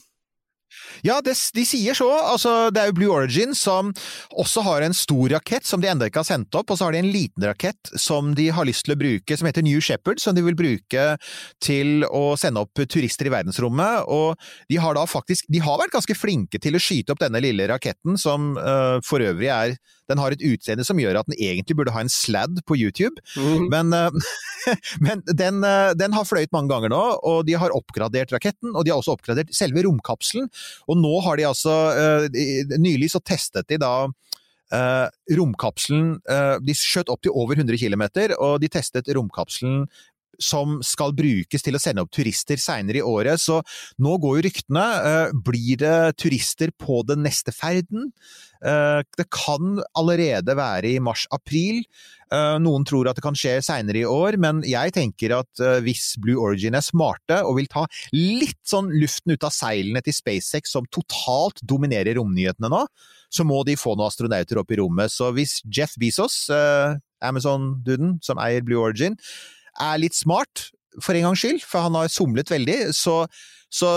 Ja, det, de sier så. Altså, det er jo Blue Origin som også har en stor rakett som de ennå ikke har sendt opp, og så har de en liten rakett som de har lyst til å bruke, som heter New Shepherd, som de vil bruke til å sende opp turister i verdensrommet. Og de har da faktisk De har vært ganske flinke til å skyte opp denne lille raketten, som uh, for øvrig er den har et utseende som gjør at den egentlig burde ha en sladd på YouTube, mm. men, uh, men den, uh, den, har fløyet mange ganger nå, og de har oppgradert raketten, og de har også oppgradert selve romkapselen. Og nå har de altså uh, Nylig så testet de da Uh, romkapselen uh, De skjøt opp til over 100 km, og de testet romkapselen som skal brukes til å sende opp turister seinere i året. Så nå går jo ryktene. Uh, blir det turister på den neste ferden? Eh, det kan allerede være i mars-april. Eh, noen tror at det kan skje seinere i år, men jeg tenker at eh, hvis Blue Origin er smarte og vil ta litt sånn luften ut av seilene til SpaceX, som totalt dominerer romnyhetene nå, så må de få noen astronauter opp i rommet. Så hvis Jeff Bezos, Amazon-duden som eier Blue Origin, er litt smart, for en gangs skyld, for han har somlet veldig, så så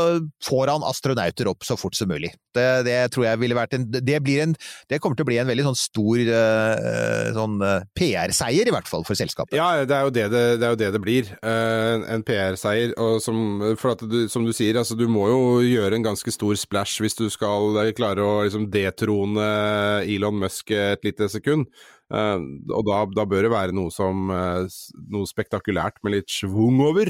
får han astronauter opp så fort som mulig. Det, det tror jeg ville vært en det, en det, kommer til å bli en veldig sånn stor uh, sånn uh, PR-seier, i hvert fall, for selskapet. Ja, det er jo det det, det, jo det blir. Uh, en PR-seier. For at du, som du sier, altså du må jo gjøre en ganske stor splash hvis du skal klare å liksom detrone Elon Musk et lite sekund. Uh, og da, da, bør det være noe som uh, noe spektakulært med litt schwung over.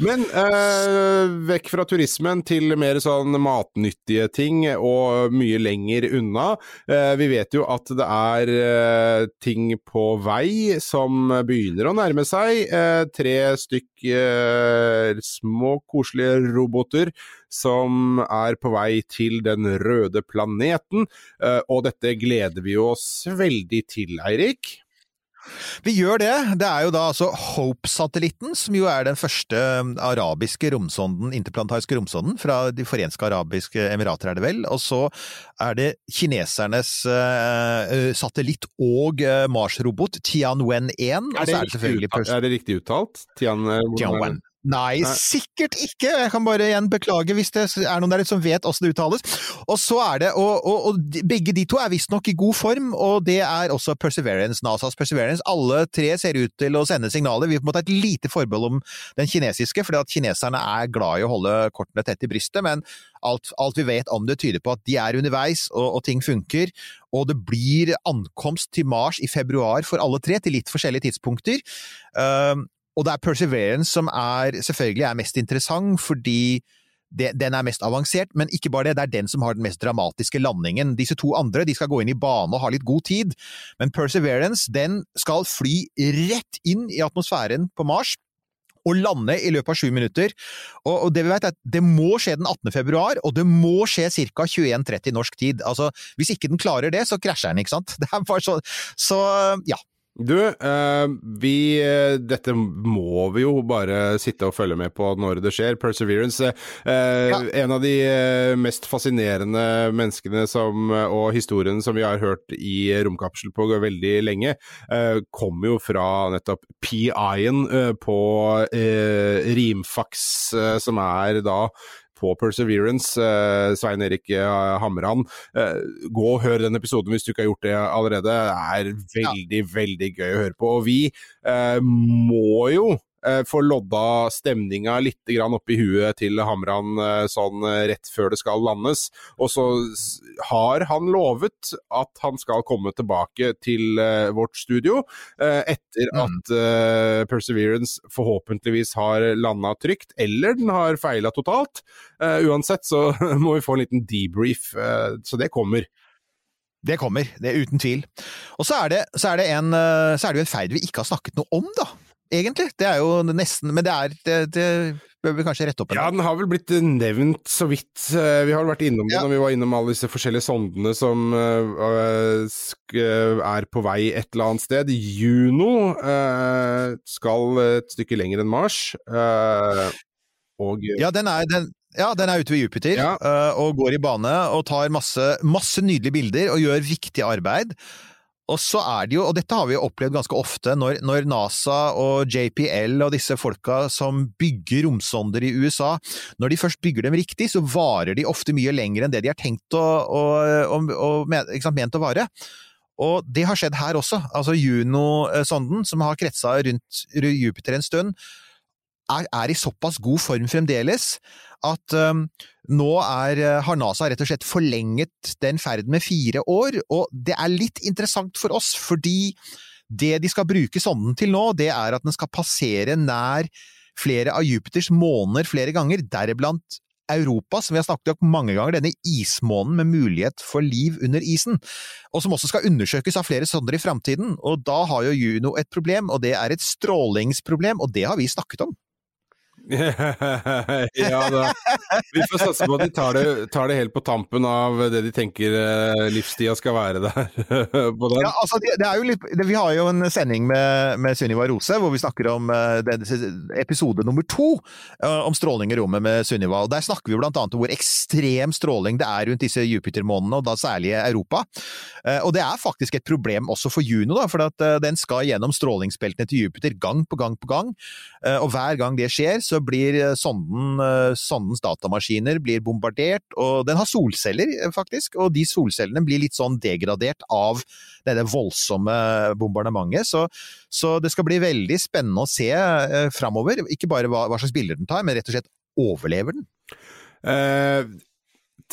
Men eh, vekk fra turismen til mer sånn matnyttige ting, og mye lenger unna. Eh, vi vet jo at det er eh, ting på vei som begynner å nærme seg. Eh, tre stykk eh, små, koselige roboter som er på vei til den røde planeten. Eh, og dette gleder vi oss veldig til, Eirik. Vi gjør det. Det er jo da altså Hope-satellitten, som jo er den første um, arabiske romsonden, interplanetariske romsonden fra De forenske arabiske emirater, er det vel. Og så er det kinesernes uh, satellitt og uh, Mars-robot Tianwen 1. Er det, er er det riktig uttalt? Tian, Tianwen. Nei, Nei, sikkert ikke! Jeg kan bare igjen beklage hvis det er noen der som vet åssen det uttales. Og så er det, og, og, og begge de to er visstnok i god form, og det er også Perseverance, NASAs Perseverance. Alle tre ser ut til å sende signaler. Vi må ta et lite forbehold om den kinesiske, fordi at kineserne er glad i å holde kortene tett i brystet, men alt, alt vi vet om det tyder på at de er underveis, og, og ting funker. Og det blir ankomst til Mars i februar for alle tre, til litt forskjellige tidspunkter. Uh, og det er Perseverance som er, selvfølgelig er mest interessant, fordi det, den er mest avansert, men ikke bare det, det er den som har den mest dramatiske landingen. Disse to andre de skal gå inn i bane og ha litt god tid, men Perseverance den skal fly rett inn i atmosfæren på Mars. Og lande i løpet av sju minutter. Og, og det vi vet er at det må skje den 18. februar, og det må skje ca. 21.30 norsk tid. Altså, hvis ikke den klarer det, så krasjer den, ikke sant? Det er bare så, så ja. Du, eh, vi eh, Dette må vi jo bare sitte og følge med på når det skjer. Perseverance. Eh, En av de mest fascinerende menneskene som, og historiene som vi har hørt i Romkapsel på veldig lenge, eh, kommer jo fra nettopp PI-en på Rimfax, som er da på Perseverance, eh, Svein Erik eh, Hamran. Eh, gå og hør den episoden hvis du ikke har gjort det allerede. Det er veldig, veldig gøy å høre på. Og vi må jo eh, få lodda stemninga litt grann opp i huet til Hamran eh, sånn eh, rett før det skal landes. Og så har han lovet at han skal komme tilbake til vårt studio etter at eh, Perseverance forhåpentligvis har landa trygt, eller den har feila totalt. Uansett så må vi få en liten debrief, så det kommer. Det kommer, det er uten tvil. Og så er det, så er det, en, så er det en ferd vi ikke har snakket noe om, da. Egentlig. Det er jo nesten Men det er Det, det bør vi kanskje rette opp en Ja, den har vel blitt nevnt så vidt. Eh, Vi har vært innom det når vi var innom alle disse forskjellige sondene som eh, er på vei et eller annet sted. Juno eh, skal et stykke lenger enn Mars. eh, og Ja, den er, den, ja, den er ute ved Jupiter øh, og går i bane og tar masse, masse nydelige bilder og gjør viktig arbeid. Og så er det jo, og dette har vi jo opplevd ganske ofte, når, når NASA og JPL og disse folka som bygger romsonder i USA, når de først bygger dem riktig, så varer de ofte mye lenger enn det de har tenkt å, å, å, å, sant, ment å vare. Og det har skjedd her også. Altså Juno-sonden, som har kretsa rundt Jupiter en stund, er, er i såpass god form fremdeles at um, nå er, eh, har NASA rett og slett forlenget den ferden med fire år, og det er litt interessant for oss, fordi det de skal bruke sonden til nå, det er at den skal passere nær flere av Jupiters måner flere ganger, deriblant Europa, som vi har snakket om mange ganger, denne ismånen med mulighet for liv under isen, og som også skal undersøkes av flere sonder i framtiden. Og da har jo Juno et problem, og det er et strålingsproblem, og det har vi snakket om. ja da. Vi får satse på at de tar det, tar det helt på tampen av det de tenker eh, livstida skal være der. Ja, altså, det, er jo litt, det, vi har jo en sending med, med Sunniva Rose, hvor vi snakker om eh, episode nummer to eh, om stråling i rommet med Sunniva. og Der snakker vi blant annet om hvor ekstrem stråling det er rundt disse Jupiter-månene, og da særlig Europa. Og det er faktisk et problem også for Juno, da, for at den skal gjennom strålingsbeltene til Jupiter gang på gang på gang. Og hver gang det skjer, så blir eh, sonden, eh, sondens datamaskiner blir bombardert, og den har solceller, eh, faktisk, og de solcellene blir litt sånn degradert av dette voldsomme bombardementet. Så, så det skal bli veldig spennende å se framover, ikke bare hva, hva slags bilder den tar, men rett og slett overlever den? Eh,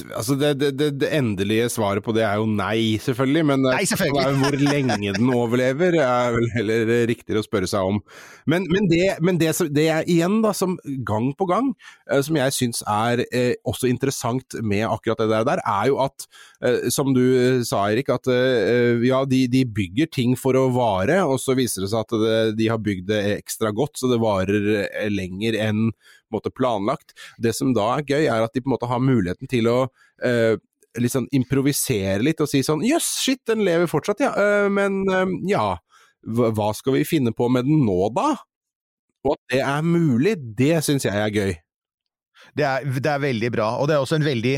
altså det, det, det, det endelige svaret på det er jo nei, selvfølgelig. Men eh, Nei, selvfølgelig. hvor lenge den overlever, er vel heller riktigere å spørre seg om. Men, men, det, men det, det er igjen, da, som gang på gang, eh, som jeg syns er eh, også interessant med akkurat det der, er jo at, eh, som du eh, sa Erik, at eh, ja, de, de bygger ting for å vare, og så viser det seg at det, de har bygd det ekstra godt, så det varer lenger enn måte planlagt. Det som da er gøy, er at de på en måte har muligheten til å eh, sånn improvisere litt og si sånn jøss, shit, den lever fortsatt, ja. Uh, men uh, ja, hva skal vi finne på med den nå, da? Og at det er mulig, det syns jeg er gøy. Det er, det er veldig bra, og det er også en veldig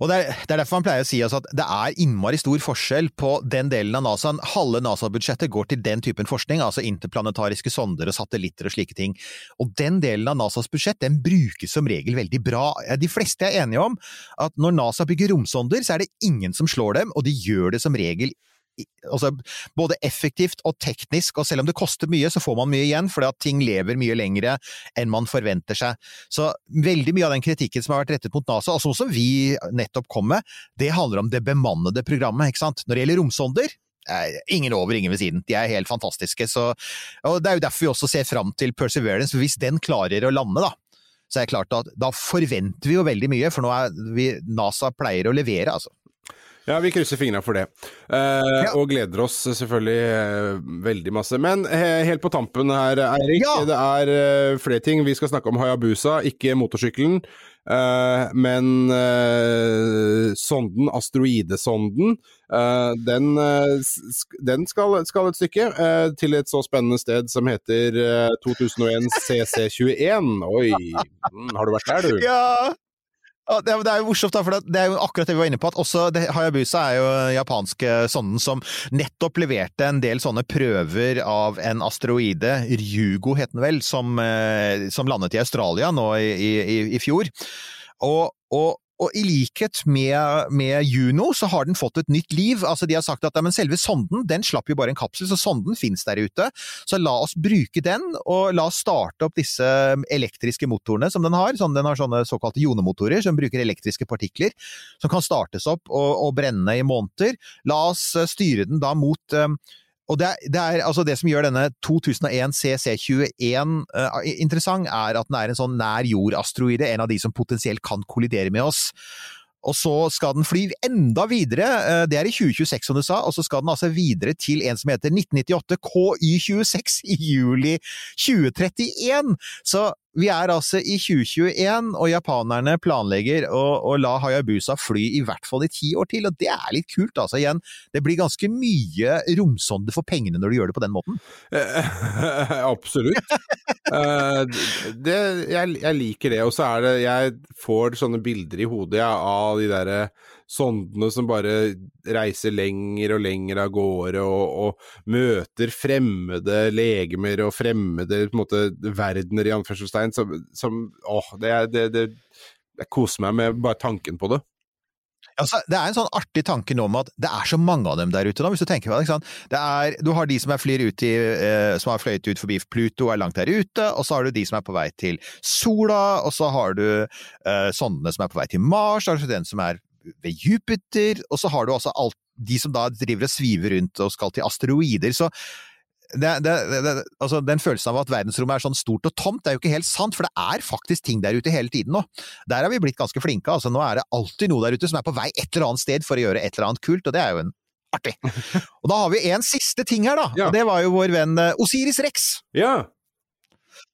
Og det er, det er derfor man pleier å si at det er innmari stor forskjell på den delen av NASA. Halve NASA-budsjettet går til den typen forskning, altså interplanetariske sonder og satellitter og slike ting. Og den delen av NASAs budsjett, den brukes som regel veldig bra. De fleste er enige om at når NASA bygger romsonder, så er det ingen som slår dem, og de gjør det som regel Altså, både effektivt og teknisk, og selv om det koster mye, så får man mye igjen, fordi at ting lever mye lengre enn man forventer seg. Så veldig mye av den kritikken som har vært rettet mot NASA, og sånn som vi nettopp kom med, det handler om det bemannede programmet, ikke sant. Når det gjelder romsonder, ingen over, ingen ved siden. De er helt fantastiske. Så, og det er jo derfor vi også ser fram til Perseverance, for hvis den klarer å lande, da, så er det klart at da forventer vi jo veldig mye, for nå er vi, NASA pleier å levere, altså. Ja, vi krysser fingra for det. Eh, Og gleder oss selvfølgelig eh, veldig masse. Men he, helt på tampen her, Eirik. Ja! Det er eh, flere ting. Vi skal snakke om Hayabusa, ikke motorsykkelen. Eh, men eh, sonden, asteroidesonden, eh, den, den skal, skal et stykke til et så spennende sted som heter eh, 2001 CC21. Oi, mm, har du vært der, du? Ja! Det er, jo morsomt, da, for det- er jo akkurat det vi var inne på. at også Hayabusa er jo japanske sonden som nettopp leverte en del sånne prøver av en asteroide, Ryugo het den vel, som, eh, som landet i Australia nå i, i, i fjor. Og, og, og i likhet med, med Juno, så har den fått et nytt liv. Altså De har sagt at ja, selve sonden den slapp jo bare en kapsel, så sonden finnes der ute. Så la oss bruke den, og la oss starte opp disse elektriske motorene som den har. Sånn, den har sånne såkalte jonemotorer som bruker elektriske partikler, som kan startes opp og, og brenne i måneder. La oss eh, styre den da mot eh, og det, er- det er altså det som gjør denne 2001 CC21 uh, interessant, er at den er en sånn nær jord-asteroide, en av de som potensielt kan kollidere med oss. Og så skal den fly enda videre, uh, det er i 2026 som du sa, og så skal den altså videre til en som heter 1998 KY26 i juli 2031! Så vi er altså i 2021, og japanerne planlegger å, å la Hayabusa fly i hvert fall i ti år til, og det er litt kult altså. Igjen, det blir ganske mye romsonde for pengene når du gjør det på den måten. Eh, Absolutt. Eh, det, jeg, jeg liker det. Og så er det Jeg får sånne bilder i hodet ja, av de derre sondene som bare reiser lenger og lenger av gårde og, og møter fremmede legemer og fremmede måte, verdener, i anførselstegn, som, som Åh, det, det, det Jeg koser meg med bare tanken på det. Altså, det er en sånn artig tanke nå om at det er så mange av dem der ute nå, hvis du tenker på det. det er, du har de som flyr ut i, eh, som har fløyet ut forbi Pluto og er langt der ute, og så har du de som er på vei til sola, og så har du eh, sondene som er på vei til Mars, og så har du den som er ved Jupiter, og så har du også alt, de som da driver og sviver rundt og skal til asteroider. så det, det, det, det, altså Den følelsen av at verdensrommet er sånn stort og tomt, det er jo ikke helt sant, for det er faktisk ting der ute hele tiden nå. Der har vi blitt ganske flinke. altså Nå er det alltid noe der ute som er på vei et eller annet sted for å gjøre et eller annet kult, og det er jo en artig. Og da har vi en siste ting her, da. Ja. Og det var jo vår venn eh, Osiris Rex. Ja.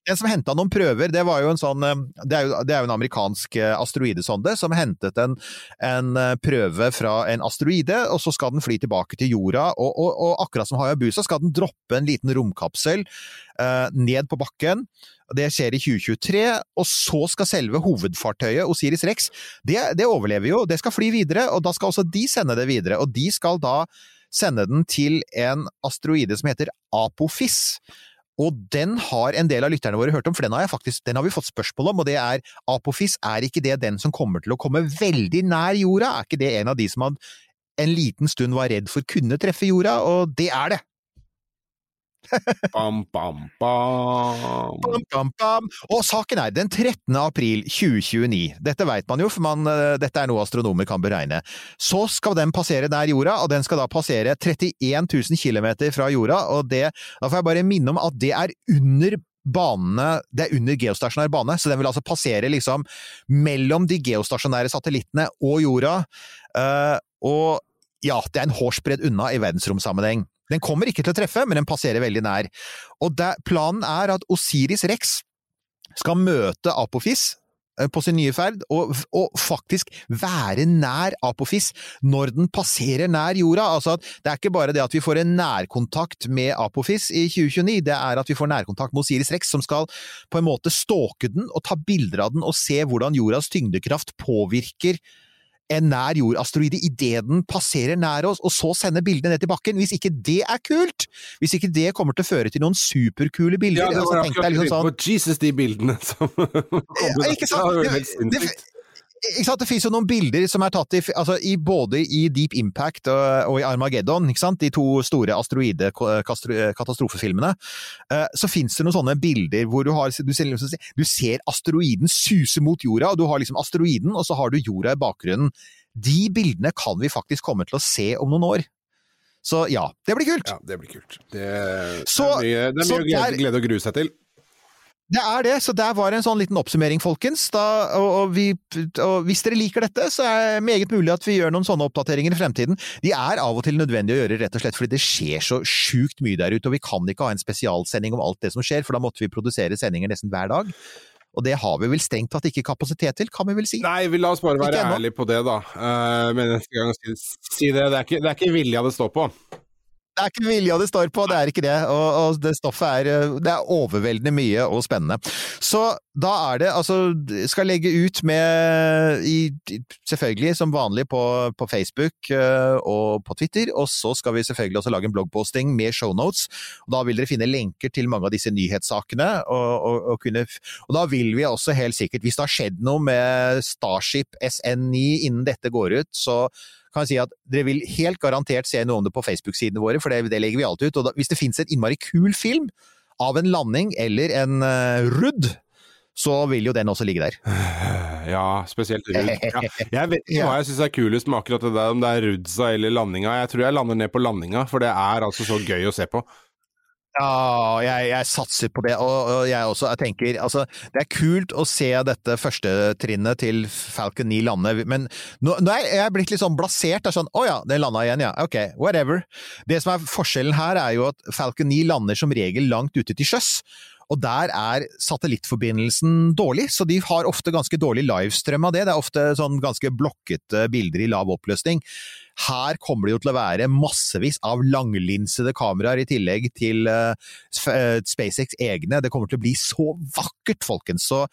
Den som henta noen prøver, det var jo en sånn eh, Det er jo, det er jo en amerikansk eh, asteroidesonde som hentet en, en eh, prøve fra en asteroide, og så skal den fly tilbake til jorda. Og, og, og akkurat som Hayabusa skal den droppe en liten romkapsel eh, ned på bakken. Det skjer i 2023, og så skal selve hovedfartøyet, Osiris Rex, det, det overlever jo. Det skal fly videre, og da skal også de sende det videre. Og de skal da sende den til en asteroide som heter Apophis. Og den har en del av lytterne våre hørt om, for den har, faktisk, den har vi fått spørsmål om, og det er Apophis, er ikke det den som kommer til å komme veldig nær jorda? Er ikke det en av de som en liten stund var redd for kunne treffe jorda? Og det er det! Bam, bam, bam. Bam, bam, bam. Og saken er den 13. april 2029. Dette vet man jo, for man, eh, dette er noe astronomer kan beregne. Så skal den passere nær jorda, og den skal da passere 31 000 km fra jorda. Og det, da får jeg bare minne om at det er under banene, det er under geostasjonær bane, så den vil altså passere liksom mellom de geostasjonære satellittene og jorda. Uh, og ja, det er en hårsbredd unna i verdensromsammenheng. Den kommer ikke til å treffe, men den passerer veldig nær. Og der, planen er at Osiris Rex skal møte Apophis eh, på sin nye ferd, og, og faktisk være nær Apophis når den passerer nær jorda. Altså det er ikke bare det at vi får en nærkontakt med Apophis i 2029, det er at vi får nærkontakt med Osiris Rex, som skal på en måte stalke den og ta bilder av den og se hvordan jordas tyngdekraft påvirker en nær jordasteroide idet den passerer nær oss, og så sende bildene ned til bakken. Hvis ikke det er kult, hvis ikke det kommer til å føre til noen superkule bilder Ja, det altså, var tenk akkurat liksom sånn, på Jesus, de bildene som ja, ikke sant? Det Det. Ikke sant? det finnes jo noen bilder som er tatt i, altså, i både i Deep Impact og, og i Armageddon, ikke sant? de to store asteroidekatastrofefilmene. Eh, så finnes det noen sånne bilder hvor du, har, du, ser, liksom- du ser asteroiden suse mot jorda, og du har liksom asteroiden, og så har du jorda i bakgrunnen. De bildene kan vi faktisk komme til å se om noen år. Så ja, det blir kult! Ja, det blir kult. Det, Så- det er mye, det er mye der- glede å grue seg til. Det er det, så der var en sånn liten oppsummering, folkens. Da, og, og, vi, og hvis dere liker dette, så er det meget mulig at vi gjør noen sånne oppdateringer i fremtiden. De er av og til nødvendige å gjøre, rett og slett fordi det skjer så sjukt mye der ute, og vi kan ikke ha en spesialsending om alt det som skjer, for da måtte vi produsere sendinger nesten hver dag. Og det har vi vel strengt tatt ikke kapasitet til, kan vi vel si? Nei, vi la oss bare være ærlige på det, da. Uh, men neste gang si, si det. Det er, ikke, det er ikke vilja det står på. Det er ikke vilja det står på, det er ikke det. Og, og det stoffet er eh, Det er overveldende mye og spennende. Så da er det altså Skal legge ut med i, Selvfølgelig som vanlig på, på Facebook eh, og på Twitter, og så skal vi selvfølgelig også lage en bloggposting med shownotes. Da vil dere finne lenker til mange av disse nyhetssakene, og, og, og, kunne, og da vil vi også helt sikkert, hvis det har skjedd noe med Starship SN9 innen dette går ut, så kan jeg si at dere vil helt garantert se noe om det på Facebook-sidene våre, for det, det legger vi alltid ut. Og da, hvis det finnes en innmari kul film av en landing eller en uh, rudd, så vil jo den også ligge der. Ja, spesielt Rudd. Ja. Jeg vet ikke hva jeg syns er kulest med akkurat det der, om det er Rudsa eller landinga. Jeg tror jeg lander ned på landinga, for det er altså så gøy å se på. Ja, jeg, jeg, satser på det, og, og jeg også jeg tenker altså, Det er kult å se dette første trinnet til Falcon 9 lande, men nå, nå er jeg blitt litt sånn blasert. Det er sånn Å ja, det landa igjen, ja. Ok, whatever. Det som er forskjellen her, er jo at Falcon 9 lander som regel langt ute til sjøs. Og der er satellittforbindelsen dårlig, så de har ofte ganske dårlig livestrøm av det. Det er ofte sånn ganske blokkete bilder i lav oppløsning. Her kommer det jo til å være massevis av langlinsede kameraer i tillegg til uh, SpaceX egne. Det kommer til å bli så vakkert, folkens! Så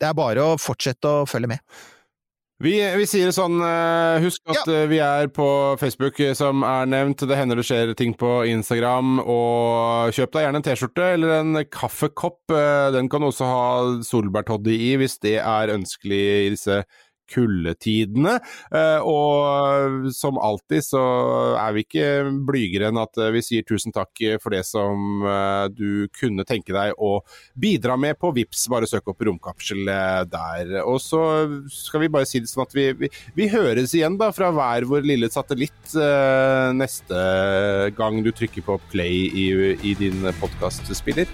det er bare å fortsette å følge med. Vi, vi, sier det sånn, uh, husk at ja. uh, vi er på Facebook, som er nevnt. Det hender det skjer ting på Instagram. Og kjøp deg gjerne en T-skjorte eller en kaffekopp. Den kan også ha solbærtoddy i, hvis det er ønskelig i disse kuldetidene. Og som alltid så er vi ikke blygere enn at vi sier tusen takk for det som du kunne tenke deg å bidra med på VIPS. Bare søk opp romkapsel der. Og så skal vi bare si det sånn at vi, vi, vi høres igjen da fra hver vår lille satellitt neste gang du trykker på play i, i din podkastspiller.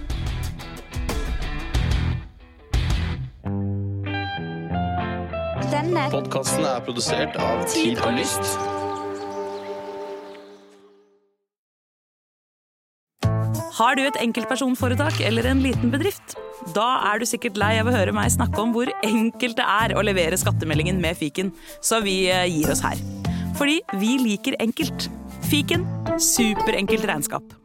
Denne podkasten er produsert av Tid og Lyst. Har du et enkeltpersonforetak eller en liten bedrift? Da er du sikkert lei av å høre meg snakke om hvor enkelt det er å levere skattemeldingen med fiken, så vi eh, gir oss her. Fordi vi liker enkelt. Fiken superenkelt regnskap.